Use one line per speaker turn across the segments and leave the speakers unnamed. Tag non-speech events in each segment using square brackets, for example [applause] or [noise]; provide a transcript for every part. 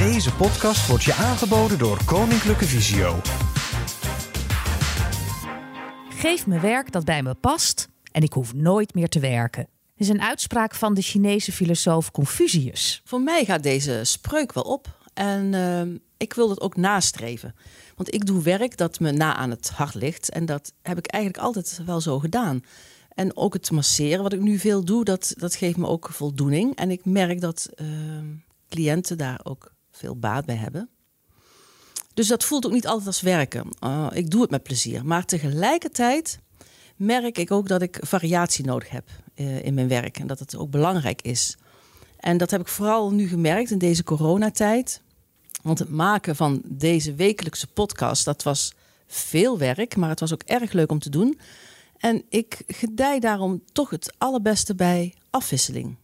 Deze podcast wordt je aangeboden door Koninklijke Visio.
Geef me werk dat bij me past en ik hoef nooit meer te werken. is een uitspraak van de Chinese filosoof Confucius.
Voor mij gaat deze spreuk wel op en uh, ik wil dat ook nastreven. Want ik doe werk dat me na aan het hart ligt en dat heb ik eigenlijk altijd wel zo gedaan. En ook het masseren, wat ik nu veel doe, dat, dat geeft me ook voldoening. En ik merk dat uh, cliënten daar ook veel baat bij hebben. Dus dat voelt ook niet altijd als werken. Uh, ik doe het met plezier. Maar tegelijkertijd merk ik ook dat ik variatie nodig heb uh, in mijn werk. En dat het ook belangrijk is. En dat heb ik vooral nu gemerkt in deze coronatijd. Want het maken van deze wekelijkse podcast, dat was veel werk, maar het was ook erg leuk om te doen. En ik gedij daarom toch het allerbeste bij afwisseling.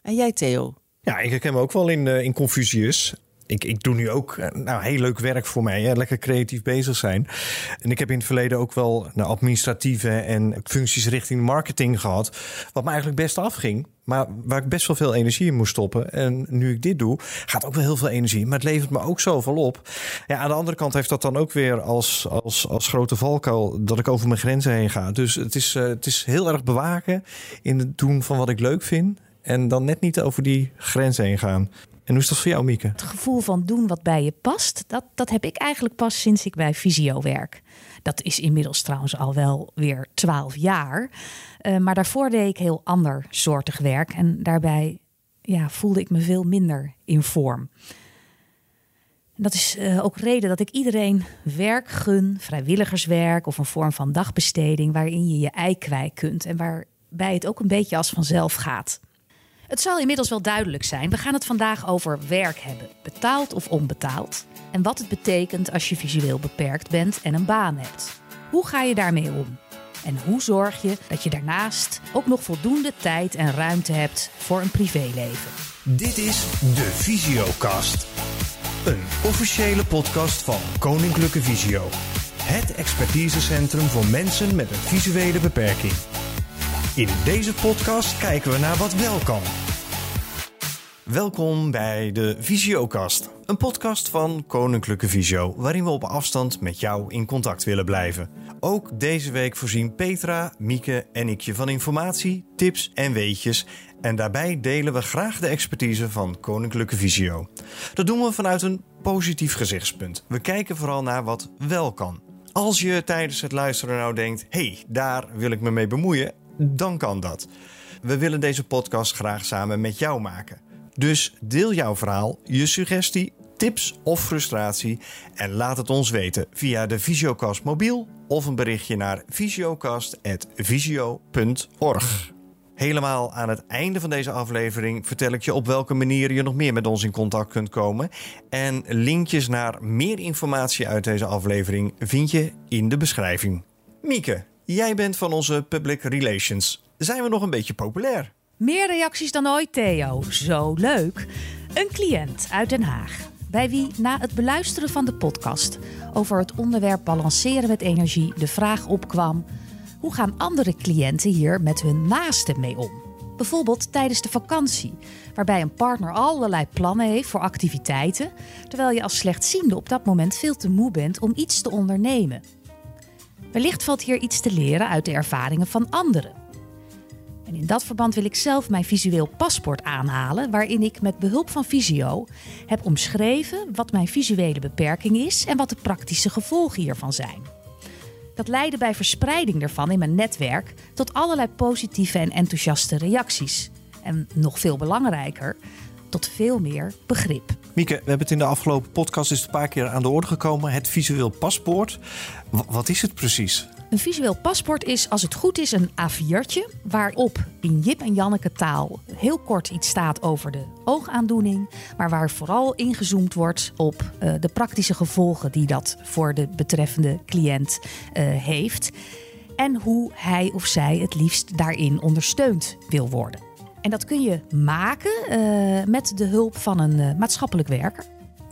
En jij, Theo?
Ja, ik herken me ook wel in, uh, in Confucius. Ik, ik doe nu ook eh, nou, heel leuk werk voor mij. Lekker creatief bezig zijn. En ik heb in het verleden ook wel nou, administratieve en functies richting marketing gehad. Wat me eigenlijk best afging. Maar waar ik best wel veel energie in moest stoppen. En nu ik dit doe, gaat ook wel heel veel energie. Maar het levert me ook zoveel op. Ja, aan de andere kant heeft dat dan ook weer als, als, als grote valkuil dat ik over mijn grenzen heen ga. Dus het is, uh, het is heel erg bewaken in het doen van wat ik leuk vind. En dan net niet over die grenzen heen gaan. En hoe is dat voor jou, Mieke?
Het gevoel van doen wat bij je past, dat, dat heb ik eigenlijk pas sinds ik bij Visio werk. Dat is inmiddels trouwens al wel weer twaalf jaar. Uh, maar daarvoor deed ik heel ander soortig werk. En daarbij ja, voelde ik me veel minder in vorm. Dat is uh, ook reden dat ik iedereen werk gun, vrijwilligerswerk of een vorm van dagbesteding waarin je je ei kwijt kunt en waarbij het ook een beetje als vanzelf gaat. Het zal inmiddels wel duidelijk zijn. We gaan het vandaag over werk hebben, betaald of onbetaald. En wat het betekent als je visueel beperkt bent en een baan hebt. Hoe ga je daarmee om? En hoe zorg je dat je daarnaast ook nog voldoende tijd en ruimte hebt voor een privéleven?
Dit is de Visiocast. Een officiële podcast van Koninklijke Visio. Het expertisecentrum voor mensen met een visuele beperking. In deze podcast kijken we naar wat wel kan. Welkom bij de Visiokast, een podcast van Koninklijke Visio, waarin we op afstand met jou in contact willen blijven. Ook deze week voorzien Petra, Mieke en ik je van informatie, tips en weetjes. En daarbij delen we graag de expertise van Koninklijke Visio. Dat doen we vanuit een positief gezichtspunt. We kijken vooral naar wat wel kan. Als je tijdens het luisteren nou denkt: hé, hey, daar wil ik me mee bemoeien, dan kan dat. We willen deze podcast graag samen met jou maken. Dus deel jouw verhaal, je suggestie, tips of frustratie en laat het ons weten via de Visiocast mobiel of een berichtje naar visiocast.visio.org. Helemaal aan het einde van deze aflevering vertel ik je op welke manier je nog meer met ons in contact kunt komen. En linkjes naar meer informatie uit deze aflevering vind je in de beschrijving. Mieke, jij bent van onze Public Relations. Zijn we nog een beetje populair?
Meer reacties dan ooit, Theo. Zo leuk. Een cliënt uit Den Haag. Bij wie na het beluisteren van de podcast over het onderwerp balanceren met energie de vraag opkwam: hoe gaan andere cliënten hier met hun naasten mee om? Bijvoorbeeld tijdens de vakantie, waarbij een partner allerlei plannen heeft voor activiteiten, terwijl je als slechtziende op dat moment veel te moe bent om iets te ondernemen. Wellicht valt hier iets te leren uit de ervaringen van anderen. En in dat verband wil ik zelf mijn visueel paspoort aanhalen, waarin ik met behulp van Visio heb omschreven wat mijn visuele beperking is en wat de praktische gevolgen hiervan zijn. Dat leidde bij verspreiding daarvan in mijn netwerk tot allerlei positieve en enthousiaste reacties. En nog veel belangrijker, tot veel meer begrip.
Mieke, we hebben het in de afgelopen podcast eens een paar keer aan de orde gekomen. Het visueel paspoort. Wat is het precies?
Een visueel paspoort is, als het goed is, een A4'tje waarop in Jip en Janneke taal heel kort iets staat over de oogaandoening, maar waar vooral ingezoomd wordt op uh, de praktische gevolgen die dat voor de betreffende cliënt uh, heeft en hoe hij of zij het liefst daarin ondersteund wil worden. En dat kun je maken uh, met de hulp van een maatschappelijk werker.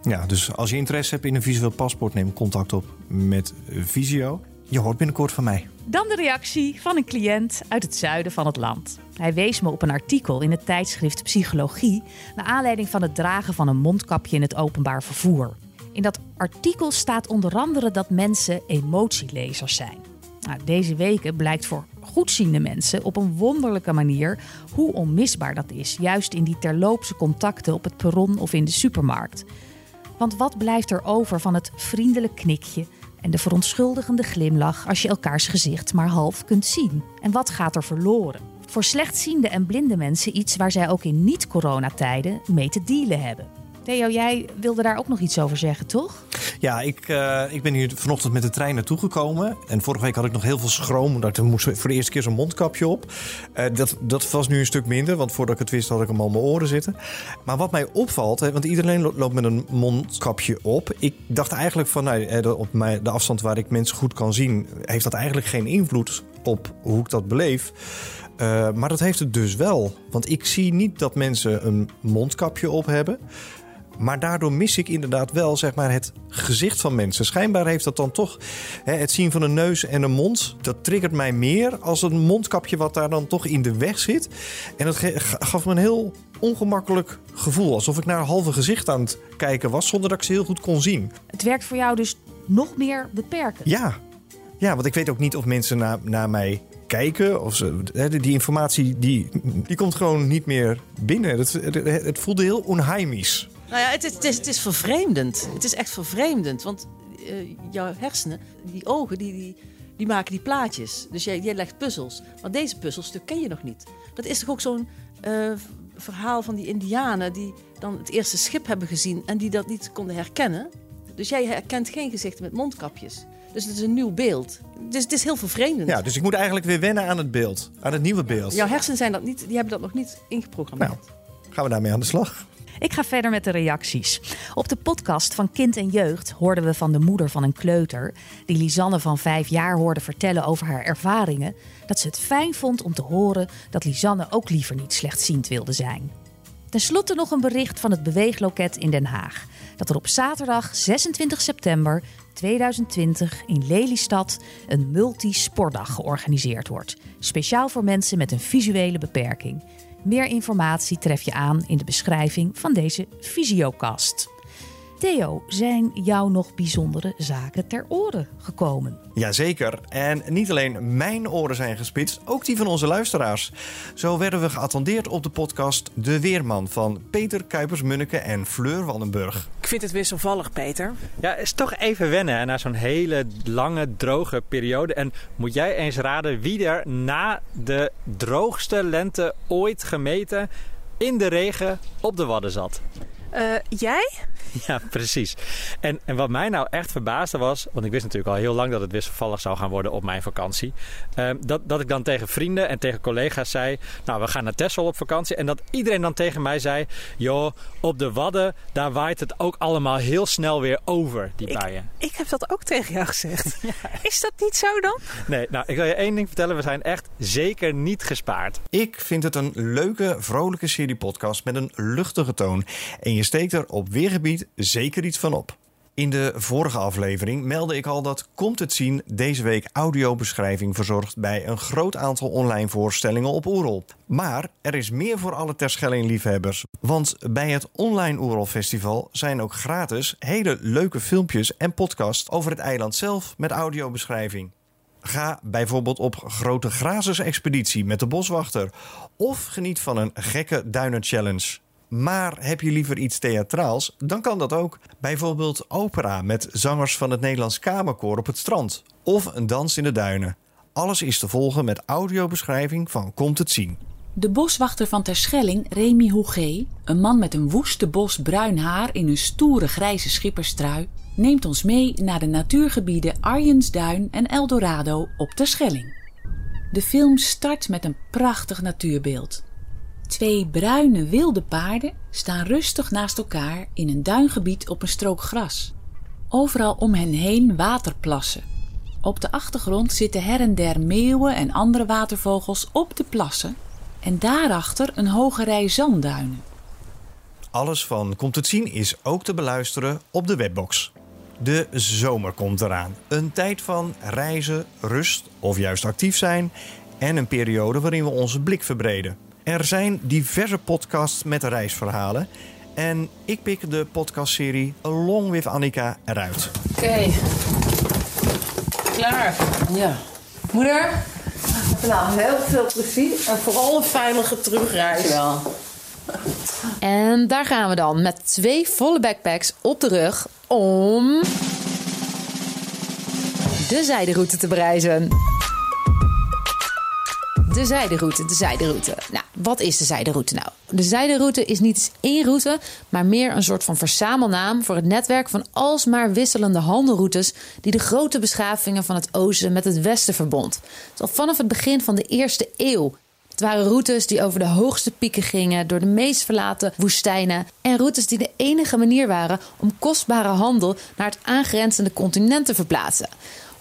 Ja, dus als je interesse hebt in een visueel paspoort, neem contact op met Visio. je hoort binnenkort van mij.
Dan de reactie van een cliënt uit het zuiden van het land. Hij wees me op een artikel in het tijdschrift Psychologie... naar aanleiding van het dragen van een mondkapje in het openbaar vervoer. In dat artikel staat onder andere dat mensen emotielezers zijn. Nou, deze weken blijkt voor goedziende mensen op een wonderlijke manier hoe onmisbaar dat is, juist in die terloopse contacten op het perron of in de supermarkt. Want wat blijft er over van het vriendelijk knikje en de verontschuldigende glimlach als je elkaars gezicht maar half kunt zien? En wat gaat er verloren? Voor slechtziende en blinde mensen iets waar zij ook in niet-coronatijden mee te dealen hebben. Theo, jij wilde daar ook nog iets over zeggen, toch?
Ja, ik, uh, ik ben hier vanochtend met de trein naartoe gekomen. En vorige week had ik nog heel veel schroom. Omdat ik moest voor de eerste keer zo'n mondkapje op. Uh, dat, dat was nu een stuk minder. Want voordat ik het wist had ik hem al mijn oren zitten. Maar wat mij opvalt, hè, want iedereen loopt met een mondkapje op. Ik dacht eigenlijk van nou, op mijn, de afstand waar ik mensen goed kan zien... heeft dat eigenlijk geen invloed op hoe ik dat beleef. Maar dat heeft het dus wel. Want ik zie niet dat mensen een mondkapje op hebben. Maar daardoor mis ik inderdaad wel zeg maar, het gezicht van mensen. Schijnbaar heeft dat dan toch hè, het zien van een neus en een mond. Dat triggert mij meer als een mondkapje wat daar dan toch in de weg zit. En dat gaf me een heel ongemakkelijk gevoel. Alsof ik naar een halve gezicht aan het kijken was zonder dat ik ze heel goed kon zien.
Het werkt voor jou dus nog meer beperken.
Ja, ja want ik weet ook niet of mensen naar, naar mij kijken. Of ze, die informatie die, die komt gewoon niet meer binnen. Het, het, het voelde heel onheimisch.
Nou ja, het is, het is, het is vervreemdend. Het is echt vervreemdend. Want uh, jouw hersenen, die ogen, die, die, die maken die plaatjes. Dus jij, jij legt puzzels. Maar deze puzzelstuk ken je nog niet. Dat is toch ook zo'n uh, verhaal van die indianen... die dan het eerste schip hebben gezien en die dat niet konden herkennen. Dus jij herkent geen gezichten met mondkapjes. Dus het is een nieuw beeld. Dus het is heel vervreemdend.
Ja, dus ik moet eigenlijk weer wennen aan het beeld. Aan het nieuwe beeld.
Jouw hersenen zijn dat niet, die hebben dat nog niet ingeprogrammeerd.
Nou, gaan we daarmee aan de slag.
Ik ga verder met de reacties. Op de podcast van Kind en Jeugd hoorden we van de moeder van een kleuter, die Lisanne van vijf jaar hoorde vertellen over haar ervaringen, dat ze het fijn vond om te horen dat Lisanne ook liever niet slechtziend wilde zijn. Ten slotte nog een bericht van het Beweegloket in Den Haag. Dat er op zaterdag 26 september 2020 in Lelystad een multisportdag georganiseerd wordt. Speciaal voor mensen met een visuele beperking. Meer informatie tref je aan in de beschrijving van deze visiokast. Theo, zijn jou nog bijzondere zaken ter oren gekomen?
Jazeker. En niet alleen mijn oren zijn gespitst, ook die van onze luisteraars. Zo werden we geattendeerd op de podcast De Weerman van Peter Kuipers-Munneke en Fleur Wallenburg.
Ik vind het wisselvallig, Peter.
Ja, is toch even wennen na zo'n hele lange, droge periode. En moet jij eens raden wie er na de droogste lente ooit gemeten in de regen op de Wadden zat?
Uh, jij? [laughs]
Ja, precies. En, en wat mij nou echt verbaasde was, want ik wist natuurlijk al heel lang dat het wisselvallig zou gaan worden op mijn vakantie. Uh, dat, dat ik dan tegen vrienden en tegen collega's zei, nou we gaan naar Texel op vakantie. En dat iedereen dan tegen mij zei, joh, op de Wadden, daar waait het ook allemaal heel snel weer over, die buien.
Ik, ik heb dat ook tegen jou gezegd. [laughs] Ja. Is dat niet zo dan?
Nee, nou ik wil je één ding vertellen, we zijn echt zeker niet gespaard.
Ik vind het een leuke, vrolijke serie podcast met een luchtige toon. En je steekt er op weergebied zeker iets van op. In de vorige aflevering meldde ik al dat Komt het zien deze week audiobeschrijving verzorgt bij een groot aantal online voorstellingen op Oerol. Maar er is meer voor alle Terschelling-liefhebbers. Want bij het Online Oerol Festival zijn ook gratis hele leuke filmpjes en podcasts over het eiland zelf met audiobeschrijving. Ga bijvoorbeeld op grote grazers-expeditie met de boswachter. Of geniet van een gekke duinen challenge. Maar heb je liever iets theatraals, dan kan dat ook. Bijvoorbeeld opera met zangers van het Nederlands Kamerkoor op het strand. Of een dans in de duinen. Alles is te volgen met audiobeschrijving van Komt het zien.
De boswachter van Terschelling, Remy Hougé, een man met een woeste bos bruin haar in een stoere grijze schipperstrui, neemt ons mee naar de natuurgebieden Arjensduin en Eldorado op Terschelling. De film start met een prachtig natuurbeeld. Twee bruine wilde paarden staan rustig naast elkaar in een duingebied op een strook gras. Overal om hen heen waterplassen. Op de achtergrond zitten her en der meeuwen en andere watervogels op de plassen en daarachter een hoge rij zandduinen.
Alles van Komt het zien is ook te beluisteren op de webbox. De zomer komt eraan. Een tijd van reizen, rust of juist actief zijn. En een periode waarin we onze blik verbreden. Er zijn diverse podcasts met reisverhalen. En ik pik de podcastserie Along with Annika eruit.
Oké. Klaar. Ja. Moeder? Nou, heel veel plezier. En vooral een veilige terugreis. Wel.
En daar gaan we dan met twee volle backpacks op de rug om de zijderoute te bereizen. De zijderoute, de zijderoute. Nou, wat is de zijderoute nou? De zijderoute is niet één route, maar meer een soort van verzamelnaam voor het netwerk van alsmaar wisselende handelroutes die de grote beschavingen van het oosten met het westen verbond. Al vanaf het begin van de eerste eeuw. Het waren routes die over de hoogste pieken gingen, door de meest verlaten woestijnen. En routes die de enige manier waren om kostbare handel naar het aangrenzende continent te verplaatsen.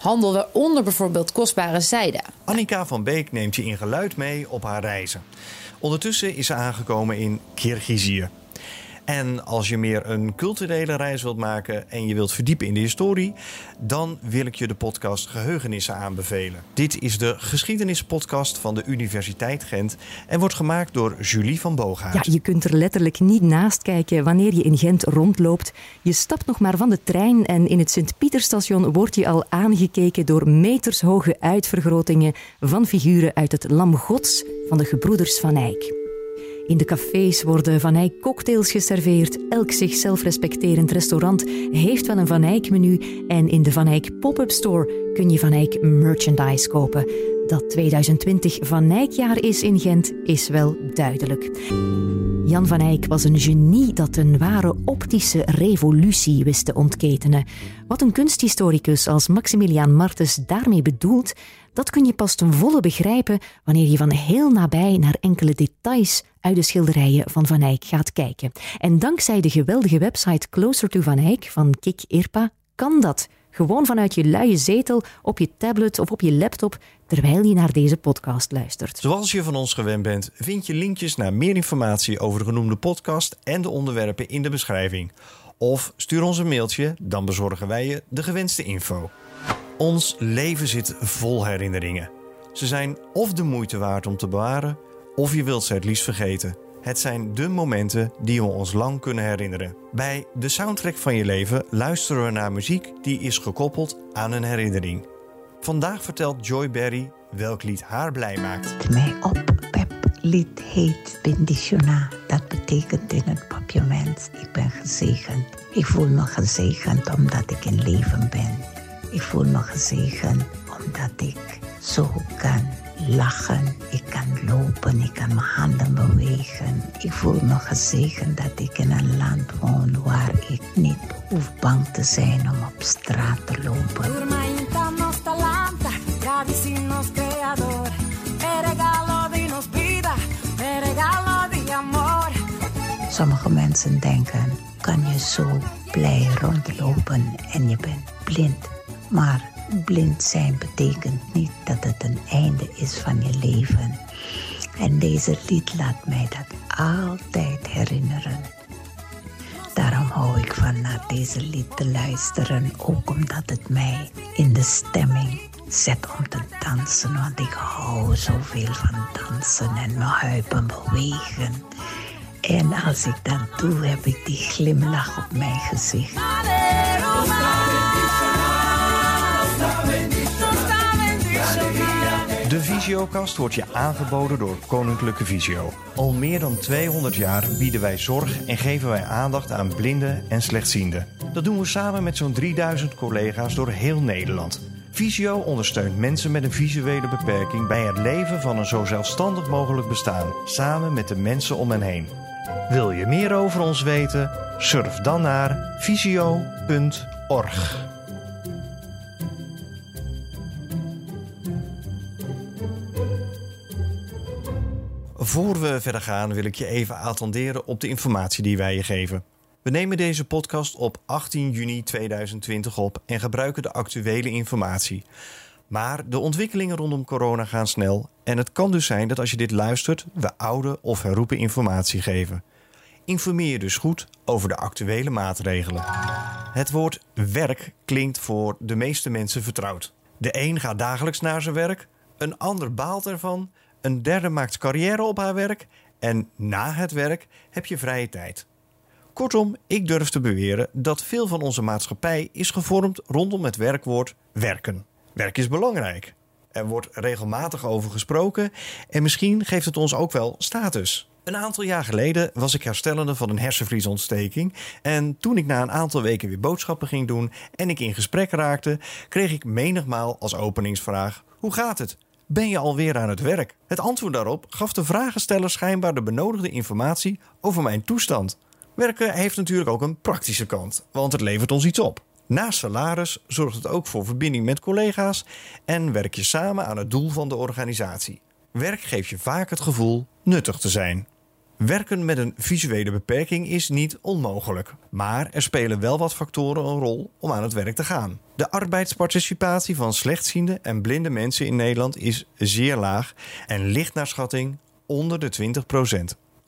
Handel waaronder bijvoorbeeld kostbare zijde.
Annika van Beek neemt je in geluid mee op haar reizen. Ondertussen is ze aangekomen in Kirgizië. En als je meer een culturele reis wilt maken en je wilt verdiepen in de historie, dan wil ik je de podcast Geheugenissen aanbevelen. Dit is de geschiedenispodcast van de Universiteit Gent en wordt gemaakt door Julie van Booghuis.
Ja, je kunt er letterlijk niet naast kijken wanneer je in Gent rondloopt. Je stapt nog maar van de trein en in het Sint-Pieterstation word je al aangekeken door metershoge uitvergrotingen van figuren uit het Lam Gods van de gebroeders van Eyck. In de cafés worden Van Eyck cocktails geserveerd. Elk zichzelf respecterend restaurant heeft wel een Van Eyck menu. En in de Van Eyck pop-up store kun je Van Eyck merchandise kopen. Dat 2020 Van Eyck-jaar is in Gent is wel duidelijk. Jan van Eyck was een genie dat een ware optische revolutie wist te ontketenen. Wat een kunsthistoricus als Maximiliaan Martens daarmee bedoelt, dat kun je pas ten volle begrijpen wanneer je van heel nabij naar enkele details uit de schilderijen van Van Eyck gaat kijken. En dankzij de geweldige website Closer to Van Eyck van Kik Irpa kan dat. Gewoon vanuit je luie zetel, op je tablet of op je laptop, terwijl je naar deze podcast luistert.
Zoals je van ons gewend bent, vind je linkjes naar meer informatie over de genoemde podcast en de onderwerpen in de beschrijving. Of stuur ons een mailtje, dan bezorgen wij je de gewenste info. Ons leven zit vol herinneringen. Ze zijn of de moeite waard om te bewaren, of je wilt ze het liefst vergeten. Het zijn de momenten die we ons lang kunnen herinneren. Bij de soundtrack van je leven luisteren we naar muziek die is gekoppeld aan een herinnering. Vandaag vertelt Joy Berry welk lied haar blij maakt.
Mij op pep lied heet Benditiona. Dat betekent in het papiaments, ik ben gezegend. Ik voel me gezegend omdat ik in leven ben. Ik voel me gezegend omdat ik zo kan lachen. Ik kan lopen, ik kan mijn handen bewegen. Ik voel me gezegend dat ik in een land woon waar ik niet hoef bang te zijn om op straat te lopen. Sommige mensen denken, kan je zo blij rondlopen en je bent blind. Maar blind zijn betekent niet dat het een einde is van je leven. En deze lied laat mij dat altijd herinneren. Daarom hou ik van naar deze lied te luisteren, ook omdat het mij in de stemming zet om te dansen. Want ik hou zoveel van dansen en mijn heupen bewegen. En als ik dat doe, heb ik die glimlach op mijn gezicht.
De Visiokast wordt je aangeboden door Koninklijke Visio. Al meer dan 200 jaar bieden wij zorg en geven wij aandacht aan blinden en slechtzienden. Dat doen we samen met zo'n 3000 collega's door heel Nederland. Visio ondersteunt mensen met een visuele beperking bij het leven van een zo zelfstandig mogelijk bestaan, samen met de mensen om hen heen. Wil je meer over ons weten? Surf dan naar visio.org. Voor we verder gaan wil ik je even attenderen op de informatie die wij je geven. We nemen deze podcast op 18 juni 2020 op en gebruiken de actuele informatie. Maar de ontwikkelingen rondom corona gaan snel en het kan dus zijn dat als je dit luistert, we oude of herroepen informatie geven. Informeer je dus goed over de actuele maatregelen. Het woord werk klinkt voor de meeste mensen vertrouwd. De een gaat dagelijks naar zijn werk, een ander baalt ervan, een derde maakt carrière op haar werk en na het werk heb je vrije tijd. Kortom, ik durf te beweren dat veel van onze maatschappij is gevormd rondom het werkwoord werken. Werk is belangrijk. Er wordt regelmatig over gesproken en misschien geeft het ons ook wel status. Een aantal jaar geleden was ik herstellende van een hersenvliesontsteking. En toen ik na een aantal weken weer boodschappen ging doen en ik in gesprek raakte, kreeg ik menigmaal als openingsvraag: Hoe gaat het? Ben je alweer aan het werk? Het antwoord daarop gaf de vragensteller schijnbaar de benodigde informatie over mijn toestand. Werken heeft natuurlijk ook een praktische kant, want het levert ons iets op. Naast salaris zorgt het ook voor verbinding met collega's en werk je samen aan het doel van de organisatie. Werk geeft je vaak het gevoel nuttig te zijn. Werken met een visuele beperking is niet onmogelijk, maar er spelen wel wat factoren een rol om aan het werk te gaan. De arbeidsparticipatie van slechtziende en blinde mensen in Nederland is zeer laag en ligt naar schatting onder de 20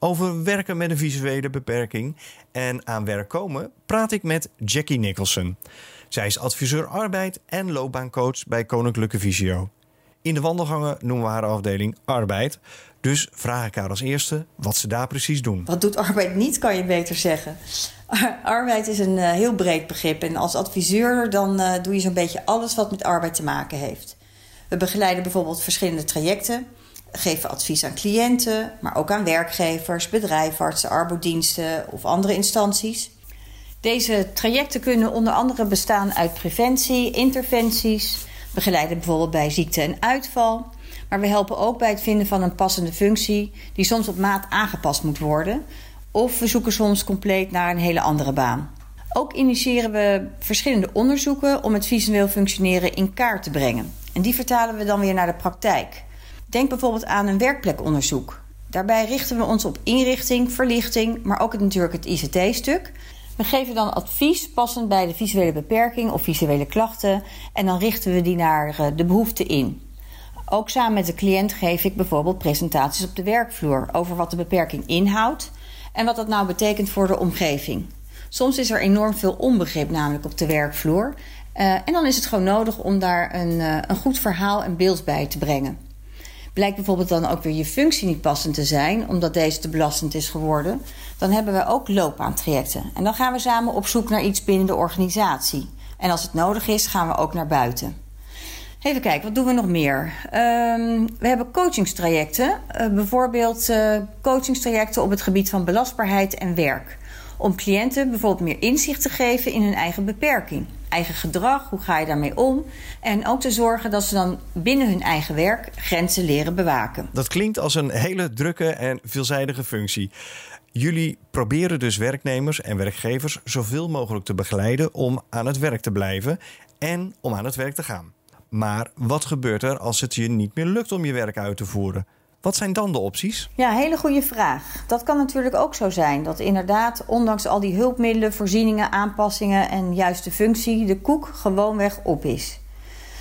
over werken met een visuele beperking en aan werk komen praat ik met Jackie Nicholson. Zij is adviseur arbeid en loopbaancoach bij Koninklijke Visio. In de wandelgangen noemen we haar afdeling arbeid. Dus vraag ik haar als eerste wat ze daar precies doen.
Wat doet arbeid niet, kan je beter zeggen. [laughs] Arbeid is een uh, heel breed begrip. En als adviseur dan uh, doe je zo'n beetje alles wat met arbeid te maken heeft. We begeleiden bijvoorbeeld verschillende trajecten geven advies aan cliënten, maar ook aan werkgevers, bedrijfartsen, arbodiensten of andere instanties. Deze trajecten kunnen onder andere bestaan uit preventie, interventies, begeleiden bijvoorbeeld bij ziekte en uitval. Maar we helpen ook bij het vinden van een passende functie die soms op maat aangepast moet worden. Of we zoeken soms compleet naar een hele andere baan. Ook initiëren we verschillende onderzoeken om het visueel functioneren in kaart te brengen. En die vertalen we dan weer naar de praktijk. Denk bijvoorbeeld aan een werkplekonderzoek. Daarbij richten we ons op inrichting, verlichting, maar ook natuurlijk het ICT-stuk. We geven dan advies passend bij de visuele beperking of visuele klachten en dan richten we die naar eh, de behoefte in. Ook samen met de cliënt geef ik bijvoorbeeld presentaties op de werkvloer over wat de beperking inhoudt en wat dat nou betekent voor de omgeving. Soms is er enorm veel onbegrip namelijk op de werkvloer. Uh, en dan is het gewoon nodig om daar een, uh, een goed verhaal en beeld bij te brengen. Blijkt bijvoorbeeld dan ook weer je functie niet passend te zijn, omdat deze te belastend is geworden, dan hebben we ook loopbaantrajecten. En dan gaan we samen op zoek naar iets binnen de organisatie. En als het nodig is, gaan we ook naar buiten. Even kijken, wat doen we nog meer? Um, we hebben coachingstrajecten. Uh, bijvoorbeeld uh, coachingstrajecten op het gebied van belastbaarheid en werk. Om cliënten bijvoorbeeld meer inzicht te geven in hun eigen beperking eigen gedrag, hoe ga je daarmee om? En ook te zorgen dat ze dan binnen hun eigen werk grenzen leren bewaken.
Dat klinkt als een hele drukke en veelzijdige functie. Jullie proberen dus werknemers en werkgevers zoveel mogelijk te begeleiden om aan het werk te blijven en om aan het werk te gaan. Maar wat gebeurt er als het je niet meer lukt om je werk uit te voeren? Wat zijn dan de opties?
Ja, hele goede vraag. Dat kan natuurlijk ook zo zijn. Dat inderdaad, ondanks al die hulpmiddelen, voorzieningen, aanpassingen en juiste functie, de koek gewoonweg op is.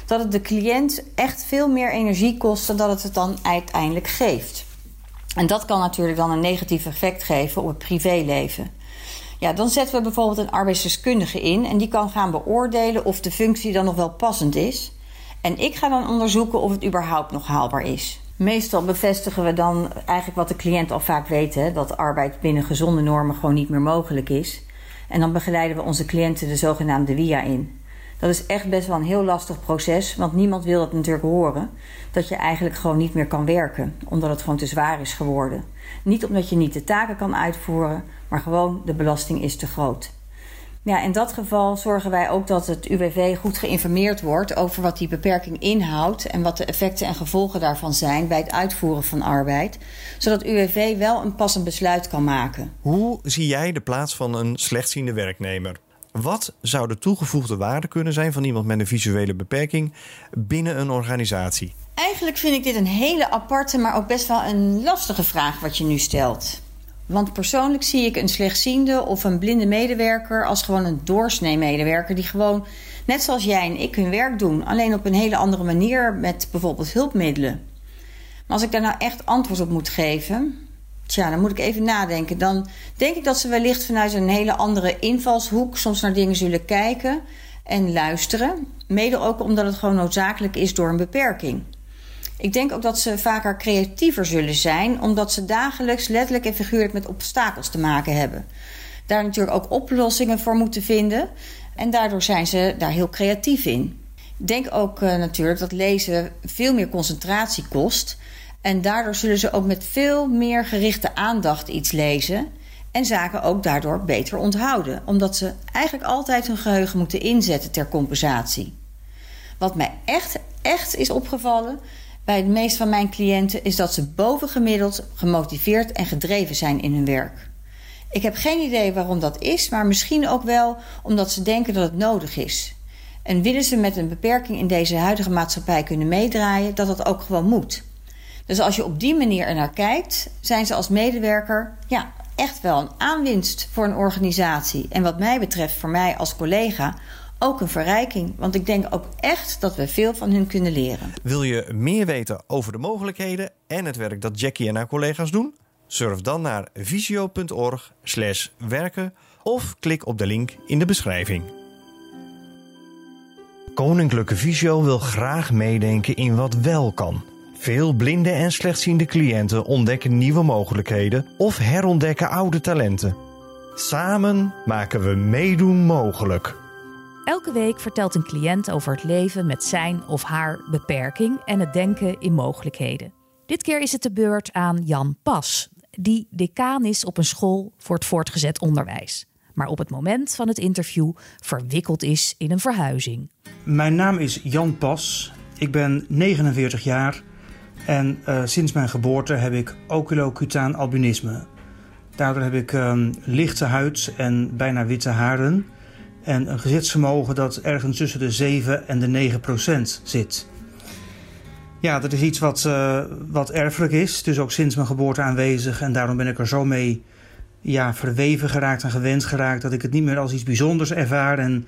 Dat het de cliënt echt veel meer energie kost dan dat het het dan uiteindelijk geeft. En dat kan natuurlijk dan een negatief effect geven op het privéleven. Ja, dan zetten we bijvoorbeeld een arbeidsdeskundige in en die kan gaan beoordelen of de functie dan nog wel passend is. En ik ga dan onderzoeken of het überhaupt nog haalbaar is. Meestal bevestigen we dan eigenlijk wat de cliënt al vaak weet: hè, dat arbeid binnen gezonde normen gewoon niet meer mogelijk is. En dan begeleiden we onze cliënten de zogenaamde WIA in. Dat is echt best wel een heel lastig proces, want niemand wil het natuurlijk horen. Dat je eigenlijk gewoon niet meer kan werken, omdat het gewoon te zwaar is geworden. Niet omdat je niet de taken kan uitvoeren, maar gewoon de belasting is te groot. Ja, in dat geval zorgen wij ook dat het UWV goed geïnformeerd wordt over wat die beperking inhoudt en wat de effecten en gevolgen daarvan zijn bij het uitvoeren van arbeid, zodat UWV wel een passend besluit kan maken.
Hoe zie jij de plaats van een slechtziende werknemer? Wat zou de toegevoegde waarde kunnen zijn van iemand met een visuele beperking binnen een organisatie?
Eigenlijk vind ik dit een hele aparte, maar ook best wel een lastige vraag wat je nu stelt. Want persoonlijk zie ik een slechtziende of een blinde medewerker als gewoon een doorsnee medewerker die gewoon, net zoals jij en ik, hun werk doen, alleen op een hele andere manier met bijvoorbeeld hulpmiddelen. Maar als ik daar nou echt antwoord op moet geven, Tja, dan moet ik even nadenken. Dan denk ik dat ze wellicht vanuit een hele andere invalshoek soms naar dingen zullen kijken en luisteren. Mede ook omdat het gewoon noodzakelijk is door een beperking. Ik denk ook dat ze vaker creatiever zullen zijn, omdat ze dagelijks letterlijk en figuurlijk met obstakels te maken hebben. Daar natuurlijk ook oplossingen voor moeten vinden. En daardoor zijn ze daar heel creatief in. Denk ook uh, natuurlijk dat lezen veel meer concentratie kost. En daardoor zullen ze ook met veel meer gerichte aandacht iets lezen. En zaken ook daardoor beter onthouden, omdat ze eigenlijk altijd hun geheugen moeten inzetten ter compensatie. Wat mij echt, echt is opgevallen bij de meeste van mijn cliënten is dat ze bovengemiddeld gemotiveerd en gedreven zijn in hun werk. Ik heb geen idee waarom dat is, maar misschien ook wel omdat ze denken dat het nodig is. En willen ze met een beperking in deze huidige maatschappij kunnen meedraaien, dat dat ook gewoon moet. Dus als je op die manier er naar kijkt, zijn ze als medewerker ja, echt wel een aanwinst voor een organisatie. En wat mij betreft, voor mij als collega, ook een verrijking. Want ik denk ook echt dat we veel van hun kunnen leren.
Wil je meer weten over de mogelijkheden en het werk dat Jackie en haar collega's doen? Surf dan naar visio.org/werken of klik op de link in de beschrijving. Koninklijke Visio wil graag meedenken in wat wel kan. Veel blinde en slechtziende cliënten ontdekken nieuwe mogelijkheden of herontdekken oude talenten. Samen maken we meedoen mogelijk.
Elke week vertelt een cliënt over het leven met zijn of haar beperking en het denken in mogelijkheden. Dit keer is het de beurt aan Jan Pas, die decaan is op een school voor het voortgezet onderwijs. Maar op het moment van het interview verwikkeld is in een verhuizing.
Mijn naam is Jan Pas. Ik ben 49 jaar en uh, sinds mijn geboorte heb ik oculocutaan albinisme. Daardoor heb ik uh, lichte huid en bijna witte haren. En een gezichtsvermogen dat ergens tussen de 7 en de 9 procent zit. Ja, dat is iets wat, uh, wat erfelijk is. Dus ook sinds mijn geboorte aanwezig. En daarom ben ik er zo mee ja, verweven geraakt en gewend geraakt... dat ik het niet meer als iets bijzonders ervaar... en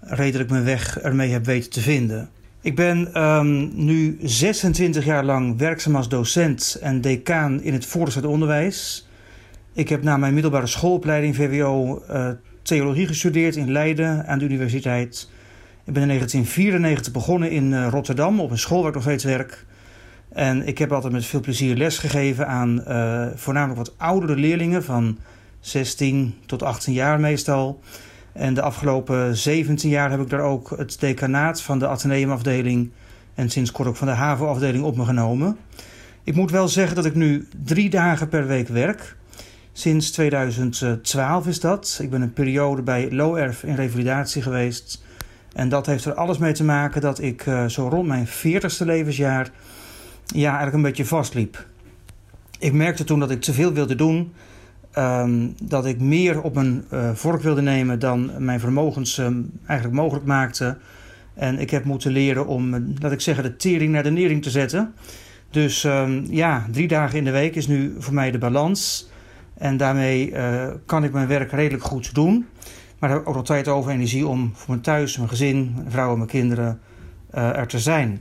redelijk mijn weg ermee heb weten te vinden. Ik ben um, nu 26 jaar lang werkzaam als docent en decaan in het voortgezet onderwijs. Ik heb na mijn middelbare schoolopleiding VWO uh, theologie gestudeerd in Leiden aan de universiteit. Ik ben in 1994 begonnen in uh, Rotterdam op een school waar ik nog steeds werk. En ik heb altijd met veel plezier les gegeven aan uh, voornamelijk wat oudere leerlingen van 16 tot 18 jaar meestal. En de afgelopen 17 jaar heb ik daar ook het decanaat van de Atheneumafdeling en sinds kort ook van de HAVO-afdeling op me genomen. Ik moet wel zeggen dat ik nu drie dagen per week werk. Sinds 2012 is dat. Ik ben een periode bij LOERF in revalidatie geweest. En dat heeft er alles mee te maken dat ik uh, zo rond mijn 40ste levensjaar ja, eigenlijk een beetje vastliep. Ik merkte toen dat ik te veel wilde doen. Um, dat ik meer op mijn uh, vork wilde nemen dan mijn vermogens um, eigenlijk mogelijk maakte. En ik heb moeten leren om, uh, laat ik zeggen, de tering naar de nering te zetten. Dus um, ja, drie dagen in de week is nu voor mij de balans. En daarmee uh, kan ik mijn werk redelijk goed doen. Maar heb ook nog tijd over energie om voor mijn thuis, mijn gezin, mijn vrouw en mijn kinderen er te zijn.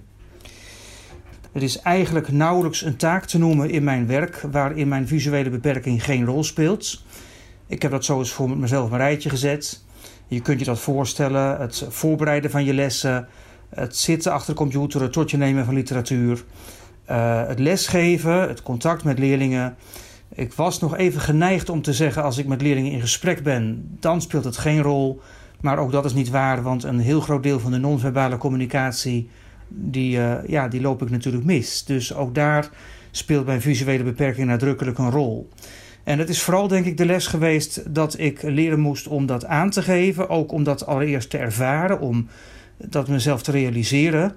Het is eigenlijk nauwelijks een taak te noemen in mijn werk waarin mijn visuele beperking geen rol speelt. Ik heb dat zo eens voor mezelf een rijtje gezet. Je kunt je dat voorstellen: het voorbereiden van je lessen, het zitten achter de computer, het tot je nemen van literatuur, uh, het lesgeven, het contact met leerlingen. Ik was nog even geneigd om te zeggen: als ik met leerlingen in gesprek ben, dan speelt het geen rol. Maar ook dat is niet waar, want een heel groot deel van de non-verbale communicatie die, uh, ja, die loop ik natuurlijk mis. Dus ook daar speelt mijn visuele beperking nadrukkelijk een rol. En het is vooral denk ik de les geweest dat ik leren moest om dat aan te geven. Ook om dat allereerst te ervaren, om dat mezelf te realiseren.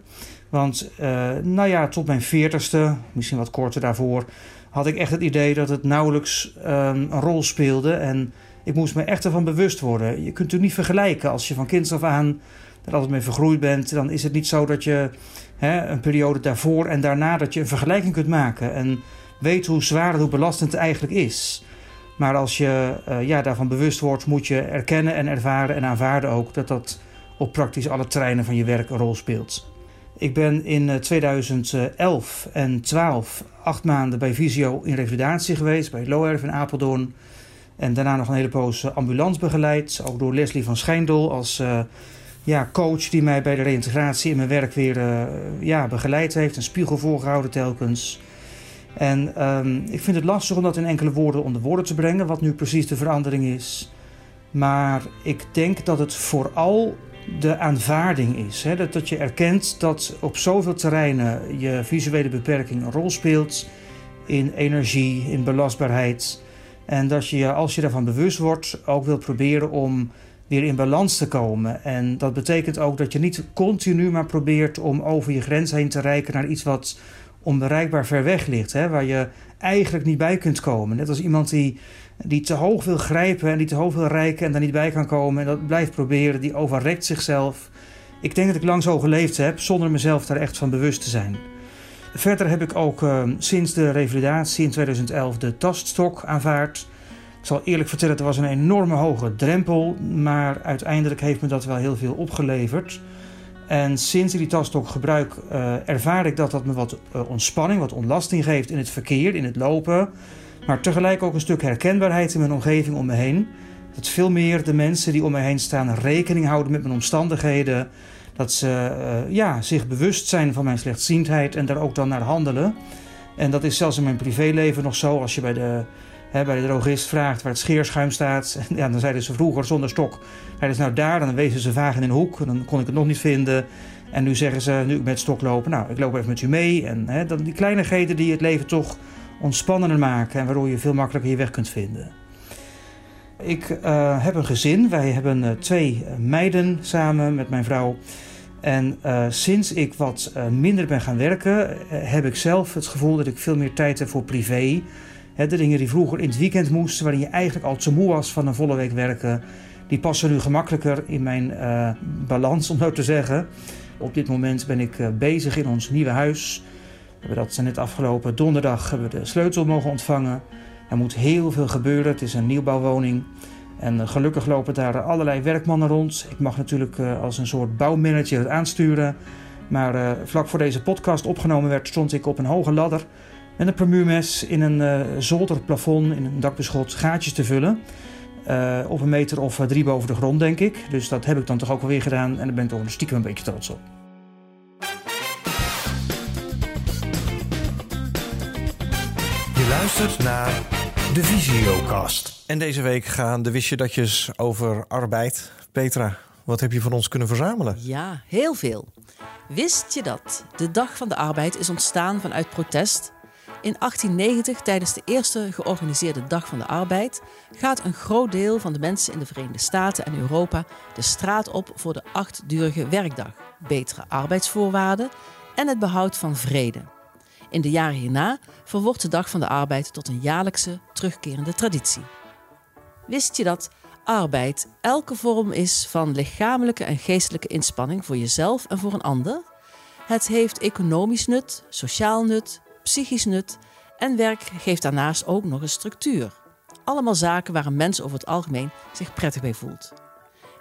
Want uh, nou ja, tot mijn veertigste, misschien wat korter daarvoor, had ik echt het idee dat het nauwelijks um, een rol speelde. En ik moest me echt ervan bewust worden. Je kunt het niet vergelijken als je van kinds af aan er altijd mee vergroeid bent, dan is het niet zo dat je hè, een periode daarvoor en daarna dat je een vergelijking kunt maken en weet hoe zwaar en hoe belastend het eigenlijk is. Maar als je uh, ja, daarvan bewust wordt, moet je erkennen en ervaren en aanvaarden ook dat dat op praktisch alle terreinen van je werk een rol speelt. Ik ben in 2011 en 12 acht maanden bij Visio in revalidatie geweest, bij Loerf in Apeldoorn. En daarna nog een hele poos ambulant begeleid, ook door Leslie van Schijndel als ja, coach die mij bij de reïntegratie in mijn werk weer ja, begeleid heeft. Een spiegel voorgehouden telkens. En ehm, ik vind het lastig om dat in enkele woorden onder woorden te brengen, wat nu precies de verandering is. Maar ik denk dat het vooral de aanvaarding is. Hè? Dat, dat je erkent dat op zoveel terreinen je visuele beperking een rol speelt. In energie, in belastbaarheid. En dat je, als je daarvan bewust wordt, ook wil proberen om weer in balans te komen. En dat betekent ook dat je niet continu maar probeert om over je grens heen te reiken naar iets wat onbereikbaar ver weg ligt, hè, waar je eigenlijk niet bij kunt komen. Net als iemand die, die te hoog wil grijpen en die te hoog wil reiken en daar niet bij kan komen en dat blijft proberen, die overrekt zichzelf. Ik denk dat ik lang zo geleefd heb zonder mezelf daar echt van bewust te zijn. Verder heb ik ook uh, sinds de revalidatie in 2011 de taststok aanvaard. Ik zal eerlijk vertellen, het was een enorme hoge drempel, maar uiteindelijk heeft me dat wel heel veel opgeleverd. En sinds ik die tastok gebruik, uh, ervaar ik dat dat me wat uh, ontspanning, wat ontlasting geeft in het verkeer, in het lopen. Maar tegelijk ook een stuk herkenbaarheid in mijn omgeving om me heen. Dat veel meer de mensen die om me heen staan rekening houden met mijn omstandigheden. Dat ze uh, ja, zich bewust zijn van mijn slechtziendheid en daar ook dan naar handelen. En dat is zelfs in mijn privéleven nog zo. Als je bij de hè, bij de drogist vraagt waar het scheerschuim staat. [laughs] Ja, dan zeiden ze vroeger zonder stok. Hij is nou daar, dan wezen ze vaag in een hoek. Dan kon ik het nog niet vinden. En nu zeggen ze, nu ik met stok lopen, nou, ik loop even met u mee. En hè, dan die kleinigheden die het leven toch ontspannender maken en waardoor je veel makkelijker je weg kunt vinden. Ik uh, heb een gezin. Wij hebben uh, twee meiden samen met mijn vrouw. En uh, sinds ik wat minder ben gaan werken, heb ik zelf het gevoel dat ik veel meer tijd heb voor privé de dingen die vroeger in het weekend moesten, waarin je eigenlijk al te moe was van een volle week werken, die passen nu gemakkelijker in mijn uh, balans, om zo te zeggen. Op dit moment ben ik uh, bezig in ons nieuwe huis. We hebben dat net afgelopen donderdag hebben we de sleutel mogen ontvangen. Er moet heel veel gebeuren. Het is een nieuwbouwwoning. En uh, gelukkig lopen daar allerlei werkmannen rond. Ik mag natuurlijk als een soort bouwmanager het aansturen. Maar vlak voor deze podcast opgenomen werd, stond ik op een hoge ladder met een premuurmes in een uh, zolderplafond, in een dakbeschot, gaatjes te vullen. Uh, op een meter of drie boven de grond, denk ik. Dus dat heb ik dan toch ook alweer gedaan en daar ben ik toch stiekem een beetje trots op.
Je luistert naar de Visiocast. En deze week gaan de wist je datjes over arbeid. Petra, wat heb je van ons kunnen verzamelen?
Ja, heel veel. Wist je dat de Dag van de Arbeid is ontstaan vanuit protest in 1890, tijdens de eerste georganiseerde Dag van de Arbeid, gaat een groot deel van de mensen in de Verenigde Staten en Europa de straat op voor de achtdurige werkdag, betere arbeidsvoorwaarden en het behoud van vrede. In de jaren hierna verwordt de Dag van de Arbeid tot een jaarlijkse terugkerende traditie. Wist je dat arbeid elke vorm is van lichamelijke en geestelijke inspanning voor jezelf en voor een ander? Het heeft economisch nut, sociaal nut, psychisch nut en werk geeft daarnaast ook nog een structuur. Allemaal zaken waar een mens over het algemeen zich prettig bij voelt.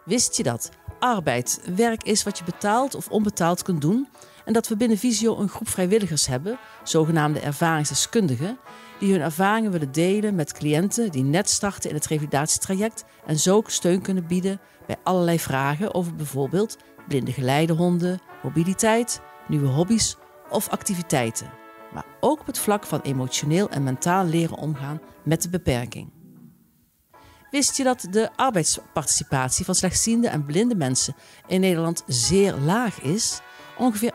Wist je dat arbeid werk is wat je betaald of onbetaald kunt doen en dat we binnen Visio een groep vrijwilligers hebben, zogenaamde ervaringsdeskundigen, die hun ervaringen willen delen met cliënten die net starten in het revalidatietraject en zo steun kunnen bieden bij allerlei vragen over bijvoorbeeld blinde geleidehonden, mobiliteit, nieuwe hobby's of activiteiten maar ook op het vlak van emotioneel en mentaal leren omgaan met de beperking. Wist je dat de arbeidsparticipatie van slechtziende en blinde mensen in Nederland zeer laag is? Ongeveer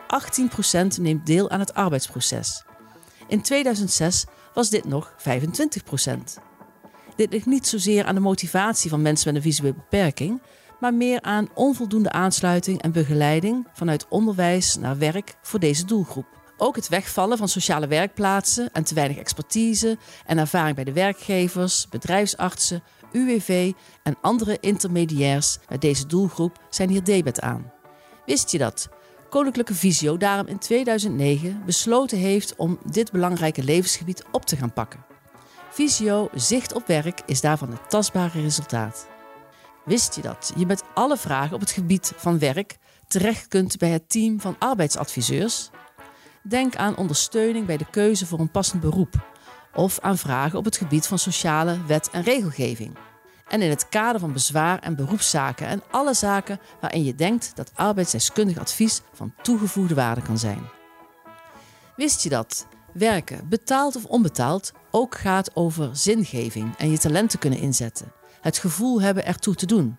18% neemt deel aan het arbeidsproces. In 2006 was dit nog 25%. Dit ligt niet zozeer aan de motivatie van mensen met een visuele beperking, maar meer aan onvoldoende aansluiting en begeleiding vanuit onderwijs naar werk voor deze doelgroep. Ook het wegvallen van sociale werkplaatsen en te weinig expertise en ervaring bij de werkgevers, bedrijfsartsen, UWV en andere intermediairs bij deze doelgroep zijn hier debet aan. Wist je dat Koninklijke Visio daarom in 2009 besloten heeft om dit belangrijke levensgebied op te gaan pakken? Visio Zicht op Werk is daarvan het tastbare resultaat. Wist je dat je met alle vragen op het gebied van werk terecht kunt bij het team van arbeidsadviseurs. Denk aan ondersteuning bij de keuze voor een passend beroep of aan vragen op het gebied van sociale wet en regelgeving. En in het kader van bezwaar en beroepszaken en alle zaken waarin je denkt dat arbeidsdeskundig advies van toegevoegde waarde kan zijn. Wist je dat werken, betaald of onbetaald, ook gaat over zingeving en je talenten kunnen inzetten? Het gevoel hebben ertoe te doen.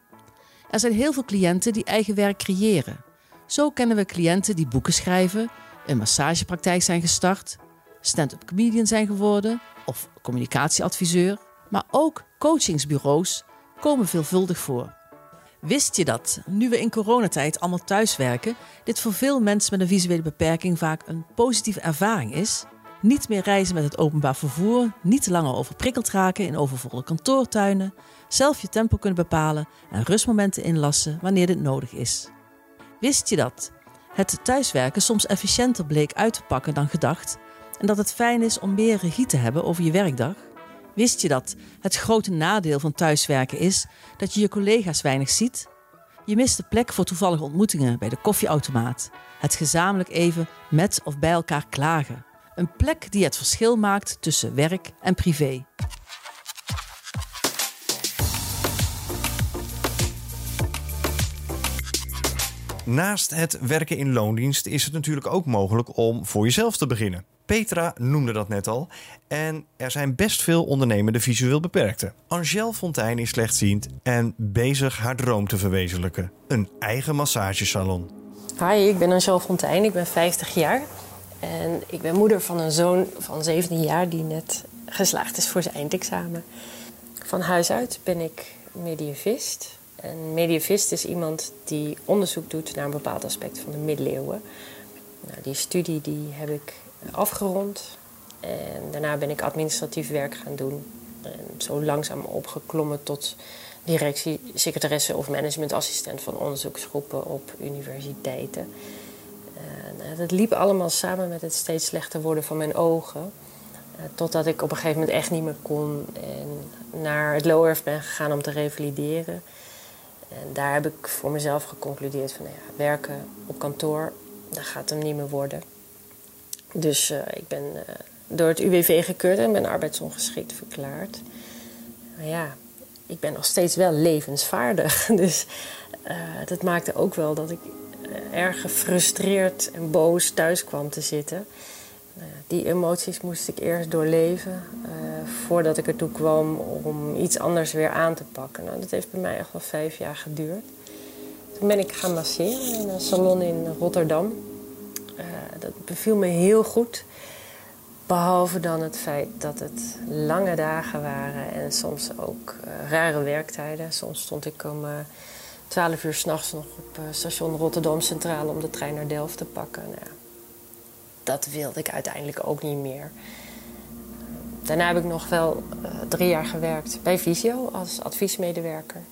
Er zijn heel veel cliënten die eigen werk creëren. Zo kennen we cliënten die boeken schrijven, een massagepraktijk zijn gestart, stand-up comedian zijn geworden of communicatieadviseur, maar ook coachingsbureaus komen veelvuldig voor. Wist je dat, nu we in coronatijd allemaal thuiswerken, dit voor veel mensen met een visuele beperking vaak een positieve ervaring is? Niet meer reizen met het openbaar vervoer, niet langer overprikkeld raken in overvolle kantoortuinen, zelf je tempo kunnen bepalen en rustmomenten inlassen wanneer dit nodig is. Wist je dat het thuiswerken soms efficiënter bleek uit te pakken dan gedacht en dat het fijn is om meer regie te hebben over je werkdag? Wist je dat het grote nadeel van thuiswerken is dat je je collega's weinig ziet? Je mist de plek voor toevallige ontmoetingen bij de koffieautomaat, het gezamenlijk even met of bij elkaar klagen. Een plek die het verschil maakt tussen werk en privé.
Naast het werken in loondienst is het natuurlijk ook mogelijk om voor jezelf te beginnen. Petra noemde dat net al. En er zijn best veel ondernemende visueel beperkten. Angèle Fontijn is slechtziend en bezig haar droom te verwezenlijken. Een eigen massagesalon.
Hi, ik ben Angèle Fontijn. Ik ben 50 jaar. En ik ben moeder van een zoon van 17 jaar die net geslaagd is voor zijn eindexamen. Van huis uit ben ik medievist. Een medievist is iemand die onderzoek doet naar een bepaald aspect van de middeleeuwen. Nou, die studie die heb ik afgerond. En daarna ben ik administratief werk gaan doen. En zo langzaam opgeklommen tot directie, secretaresse of managementassistent van onderzoeksgroepen op universiteiten. En dat liep allemaal samen met het steeds slechter worden van mijn ogen. Eh, totdat ik op een gegeven moment echt niet meer kon en naar het LOERF ben gegaan om te revalideren. En daar heb ik voor mezelf geconcludeerd van nou ja, werken op kantoor, dat gaat hem niet meer worden. Dus uh, ik ben uh, door het UWV gekeurd en ben arbeidsongeschikt verklaard. Maar ja, ik ben nog steeds wel levensvaardig. [laughs] Dus uh, dat maakte ook wel dat ik erg gefrustreerd en boos thuis kwam te zitten. die emoties moest ik eerst doorleven voordat ik ertoe kwam om iets anders weer aan te pakken. Nou, dat heeft bij mij echt wel vijf jaar geduurd. Toen ben ik gaan masseren in een salon in Rotterdam. Uh, dat beviel me heel goed. Behalve dan het feit dat het lange dagen waren en soms ook uh, rare werktijden. Soms stond ik om uh, 12 uur s'nachts nog op station Rotterdam Centraal om de trein naar Delft te pakken. Nou, dat wilde ik uiteindelijk ook niet meer. Daarna heb ik nog wel drie jaar gewerkt bij Visio als adviesmedewerker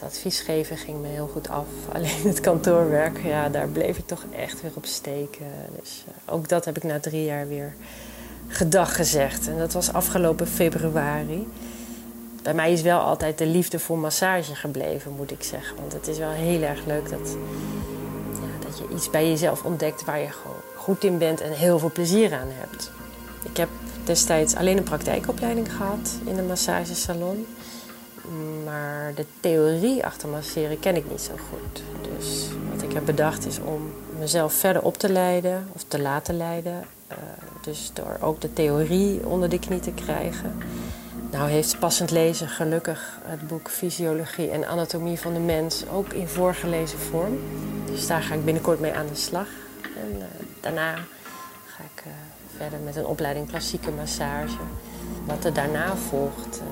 het advies geven ging me heel goed af. [laughs] Alleen het kantoorwerk, ja, daar bleef ik toch echt weer op steken. Dus uh, ook dat heb ik na drie jaar weer gedag gezegd. En dat was afgelopen februari. Bij mij is wel altijd de liefde voor massage gebleven, moet ik zeggen. Want het is wel heel erg leuk dat, ja, dat je iets bij jezelf ontdekt waar je gewoon goed in bent en heel veel plezier aan hebt. Ik heb destijds alleen een praktijkopleiding gehad in een massagesalon. Maar de theorie achter masseren ken ik niet zo goed. Dus wat ik heb bedacht is om mezelf verder op te leiden of te laten leiden. Uh, dus door ook de theorie onder de knie te krijgen. Nou heeft passend lezen gelukkig het boek Fysiologie en Anatomie van de Mens ook in voorgelezen vorm. Dus daar ga ik binnenkort mee aan de slag. En uh, daarna ga ik uh, verder met een opleiding klassieke massage. Wat er daarna volgt,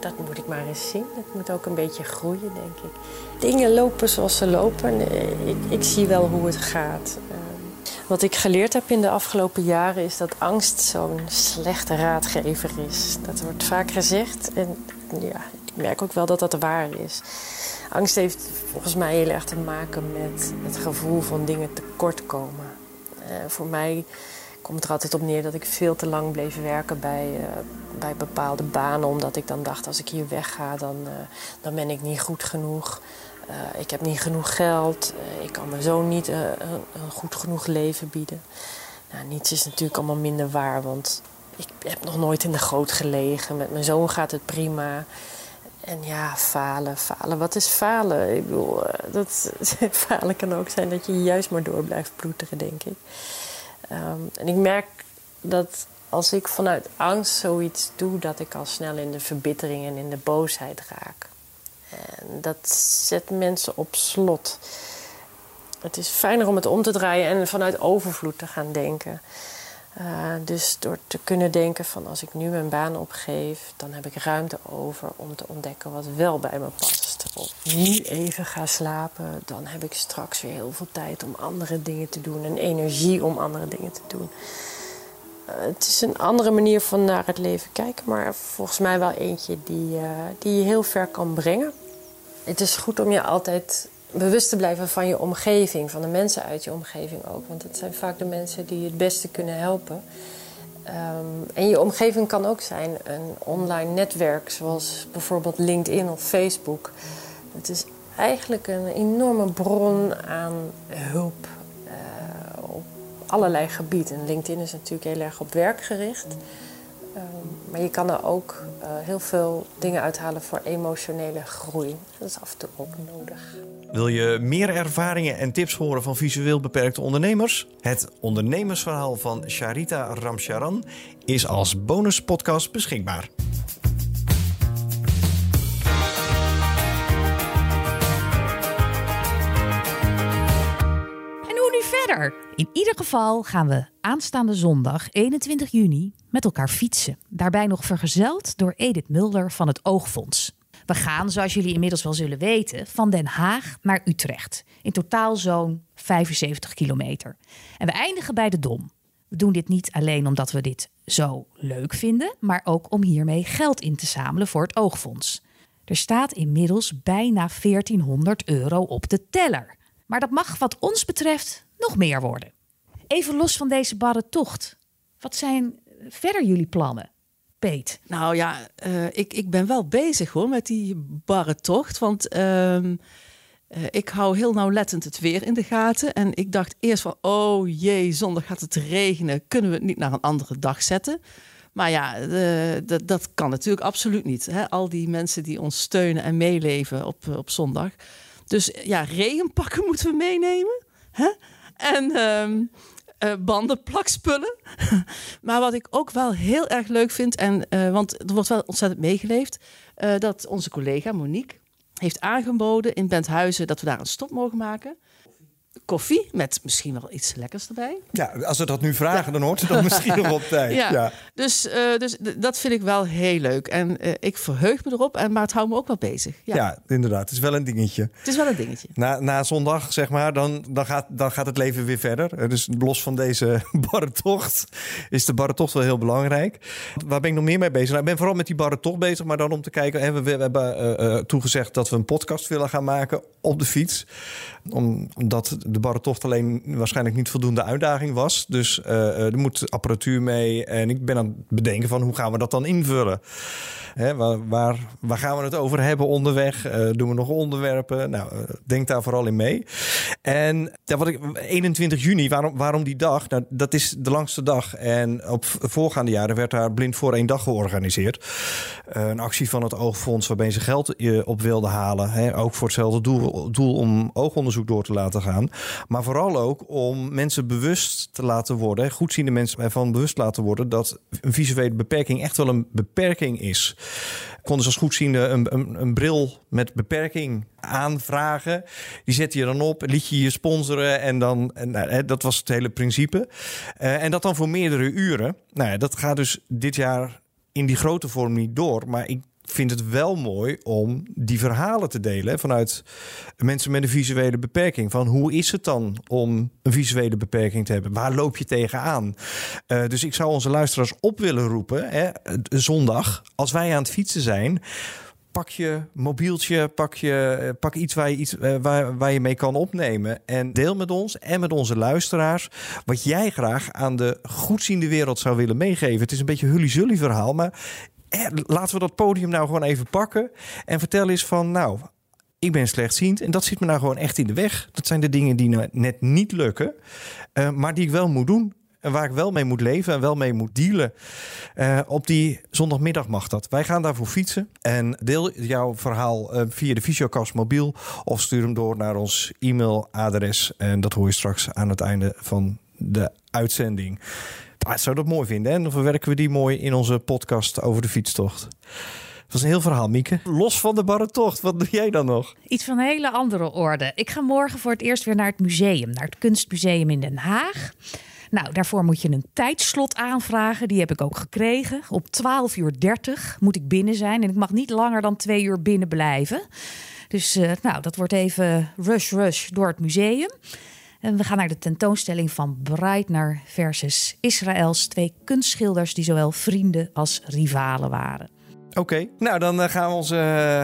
dat moet ik maar eens zien. Dat moet ook een beetje groeien, denk ik. Dingen lopen zoals ze lopen. Ik, ik zie wel hoe het gaat. Ehm, wat ik geleerd heb in de afgelopen jaren is dat angst zo'n slechte raadgever is. Dat wordt vaak gezegd en ja, ik merk ook wel dat dat waar is. Angst heeft volgens mij heel erg te maken met het gevoel van dingen tekort komen. Uh, voor mij komt er altijd op neer dat ik veel te lang bleef werken bij, uh, bij bepaalde banen. Omdat ik dan dacht, als ik hier wegga, dan, uh, dan ben ik niet goed genoeg. Eh, ik heb niet genoeg geld. Eh, ik kan mijn zoon niet eh, een, goed genoeg leven bieden. Nou, niets is natuurlijk allemaal minder waar, want ik heb nog nooit in de goot gelegen. Met mijn zoon gaat het prima. En ja, falen, falen. Wat is falen? Ik bedoel, eh, dat, [laughs] falen kan ook zijn dat je juist maar door blijft ploeteren, denk ik. Ehm, en ik merk dat als ik vanuit angst zoiets doe, dat ik al snel in de verbittering en in de boosheid raak. En dat zet mensen op slot. Het is fijner om het om te draaien en vanuit overvloed te gaan denken. Uh, dus door te kunnen denken van als ik nu mijn baan opgeef, dan heb ik ruimte over om te ontdekken wat wel bij me past. Of nu even ga slapen, dan heb ik straks weer heel veel tijd om andere dingen te doen en energie om andere dingen te doen. Uh, het is een andere manier van naar het leven kijken, maar volgens mij wel eentje die, uh, die je heel ver kan brengen. Het is goed om je altijd bewust te blijven van je omgeving, van de mensen uit je omgeving ook. Want het zijn vaak de mensen die je het beste kunnen helpen. Um, en je omgeving kan ook zijn een online netwerk, zoals bijvoorbeeld LinkedIn of Facebook. Het is eigenlijk een enorme bron aan hulp uh, op allerlei gebieden. LinkedIn is natuurlijk heel erg op werk gericht. Um, maar je kan er ook uh, heel veel dingen uithalen voor emotionele groei. Dat is af en toe ook nodig.
Wil je meer ervaringen en tips horen van visueel beperkte ondernemers? Het ondernemersverhaal van Charita Ramcharan is als bonuspodcast beschikbaar.
En hoe nu verder? In ieder geval gaan we aanstaande zondag 21 juni met elkaar fietsen. Daarbij nog vergezeld door Edith Mulder van het Oogfonds. We gaan, zoals jullie inmiddels wel zullen weten, van Den Haag naar Utrecht. In totaal zo'n 75 kilometer. En we eindigen bij de Dom. We doen dit niet alleen omdat we dit zo leuk vinden, maar ook om hiermee geld in te zamelen voor het Oogfonds. Er staat inmiddels bijna 1400 euro op de teller. Maar dat mag wat ons betreft nog meer worden. Even los van deze barre tocht. Wat zijn verder jullie plannen?
Nou ja, uh, ik, ik ben wel bezig hoor met die barre tocht. Want uh, uh, ik hou heel nauwlettend het weer in de gaten. En ik dacht eerst van, oh jee, zondag gaat het regenen. Kunnen we het niet naar een andere dag zetten? Maar ja, dat kan natuurlijk absoluut niet. Hè? Al die mensen die ons steunen en meeleven op, op zondag. Dus ja, regenpakken [laughs] moeten we meenemen. Hè? En... Um, uh, banden, plakspullen. [laughs] maar wat ik ook wel heel erg leuk vind, en, uh, want er wordt wel ontzettend meegeleefd, uh, dat onze collega Monique heeft aangeboden in Benthuizen dat we daar een stop mogen maken koffie met misschien wel iets lekkers erbij.
Ja, als we dat nu vragen, ja. dan hoort het dan misschien nog op tijd. [laughs]
Ja, ja. Dus, uh, dus dat vind ik wel heel leuk. En uh, ik verheug me erop, en, maar het houdt me ook wel bezig.
Ja. ja. inderdaad. Het is wel een dingetje.
Het is wel een dingetje.
Na, na zondag, zeg maar, dan, dan, gaat, dan gaat het leven weer verder. Dus los van deze [laughs] barre tocht is de barre tocht wel heel belangrijk. Waar ben ik nog meer mee bezig? Nou, ik ben vooral met die barre tocht bezig, maar dan om te kijken. Hè, we, we hebben uh, toegezegd dat we een podcast willen gaan maken op de fiets. Omdat de barretocht alleen waarschijnlijk niet voldoende uitdaging was. Dus uh, er moet apparatuur mee. En ik ben aan het bedenken van hoe gaan we dat dan invullen. Hè, waar, waar, waar, gaan we het over hebben onderweg? Uh, doen we nog onderwerpen? Nou, uh, denk daar vooral in mee. En wat ik, 21 juni, waarom, waarom die dag? Nou, dat is de langste dag. En op voorgaande jaren werd daar blind voor één dag georganiseerd. Een actie van het Oogfonds waarbij ze geld op wilden halen. Hè, ook voor hetzelfde doel, doel om oogonderzoek door te laten gaan. Maar vooral ook om mensen bewust te laten worden, goedziende mensen ervan bewust laten worden dat een visuele beperking echt wel een beperking is. Kon dus als goedziende een, een, een bril met beperking aanvragen. Die zet je dan op, liet je je sponsoren en dan, en, nou, dat was het hele principe. Uh, en dat dan voor meerdere uren. Nou ja, dat gaat dus dit jaar in die grote vorm niet door. Maar ik vind het wel mooi om die verhalen te delen vanuit mensen met een visuele beperking. Van hoe is het dan om een visuele beperking te hebben? Waar loop je tegenaan? Uh, dus ik zou onze luisteraars op willen roepen, hè, zondag, als wij aan het fietsen zijn pak je mobieltje, pak, je, pak iets, waar je, iets waar, waar je mee kan opnemen. En deel met ons en met onze luisteraars wat jij graag aan de goedziende wereld zou willen meegeven. Het is een beetje hully-zully verhaal, maar laten we dat podium nou gewoon even pakken. En vertel eens van, nou, ik ben slechtziend en dat zit me nou gewoon echt in de weg. Dat zijn de dingen die nou net niet lukken, uh, maar die ik wel moet doen. En waar ik wel mee moet leven en wel mee moet dealen. Uh, op die zondagmiddag mag dat. Wij gaan daarvoor fietsen. En deel jouw verhaal uh, via de Fysiocast mobiel. Of stuur hem door naar ons e-mailadres. En dat hoor je straks aan het einde van de uitzending. Ah, zou dat mooi vinden. En dan verwerken we die mooi in onze podcast over de fietstocht. Dat was een heel verhaal, Mieke. Los van de barre tocht, wat doe jij dan nog?
Iets van een hele andere orde. Ik ga morgen voor het eerst weer naar het museum, naar het Kunstmuseum in Den Haag. Nou, daarvoor moet je een tijdslot aanvragen. Die heb ik ook gekregen. Op 12 uur 30 moet ik binnen zijn. En ik mag niet langer dan twee uur binnen blijven. Dus uh, nou, dat wordt even rush rush door het museum. En we gaan naar de tentoonstelling van Breitner versus Israëls. Twee kunstschilders die zowel vrienden als rivalen waren.
Oké, nou dan uh, gaan we onze,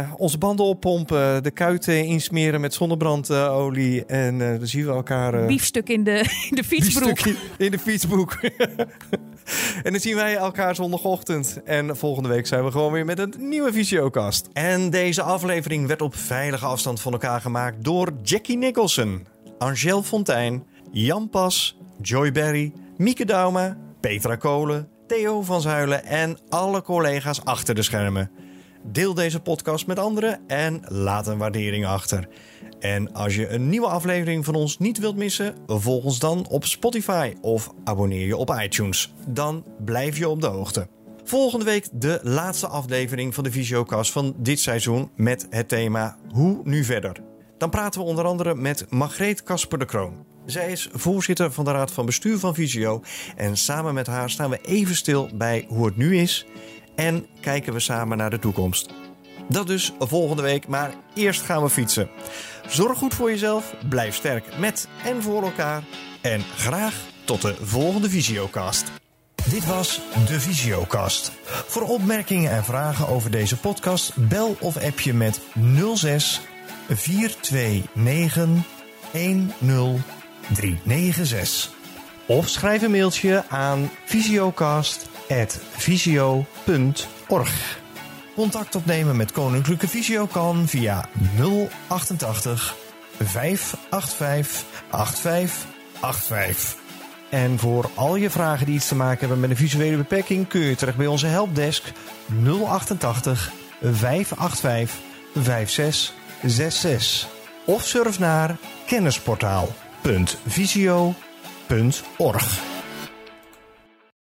uh, onze banden oppompen, de kuiten insmeren met zonnebrandolie en uh, dan zien we elkaar...
biefstuk in de, in de fietsbroek.
In, in, de fietsbroek. [laughs] en dan zien wij elkaar zondagochtend. En volgende week zijn we gewoon weer met een nieuwe Visiokast. En deze aflevering werd op veilige afstand van elkaar gemaakt door Jackie Nicholson, Angel Fontijn, Jan Pas, Joy Berry, Mieke Dauma, Petra Kolen... Theo van Zuilen en alle collega's achter de schermen. Deel deze podcast met anderen en laat een waardering achter. En als je een nieuwe aflevering van ons niet wilt missen, volg ons dan op Spotify of abonneer je op iTunes. Dan blijf je op de hoogte. Volgende week de laatste aflevering van de Visiocast van dit seizoen met het thema Hoe nu verder? Dan praten we onder andere met Margreet Kasper de Kroon. Zij is voorzitter van de Raad van Bestuur van Visio. En samen met haar staan we even stil bij hoe het nu is. En kijken we samen naar de toekomst. Dat dus volgende week, maar eerst gaan we fietsen. Zorg goed voor jezelf, blijf sterk met en voor elkaar. En graag tot de volgende Visiocast. Dit was de Visiocast. Voor opmerkingen en vragen over deze podcast bel of app je met 06 429 10 396. Of schrijf een mailtje aan visiocast.visio.org. Contact opnemen met Koninklijke Visio kan via 088 585 8585. En voor al je vragen die iets te maken hebben met een visuele beperking kun je terecht bij onze helpdesk 088 585 5666. Of surf naar kennisportaal www.visio.org.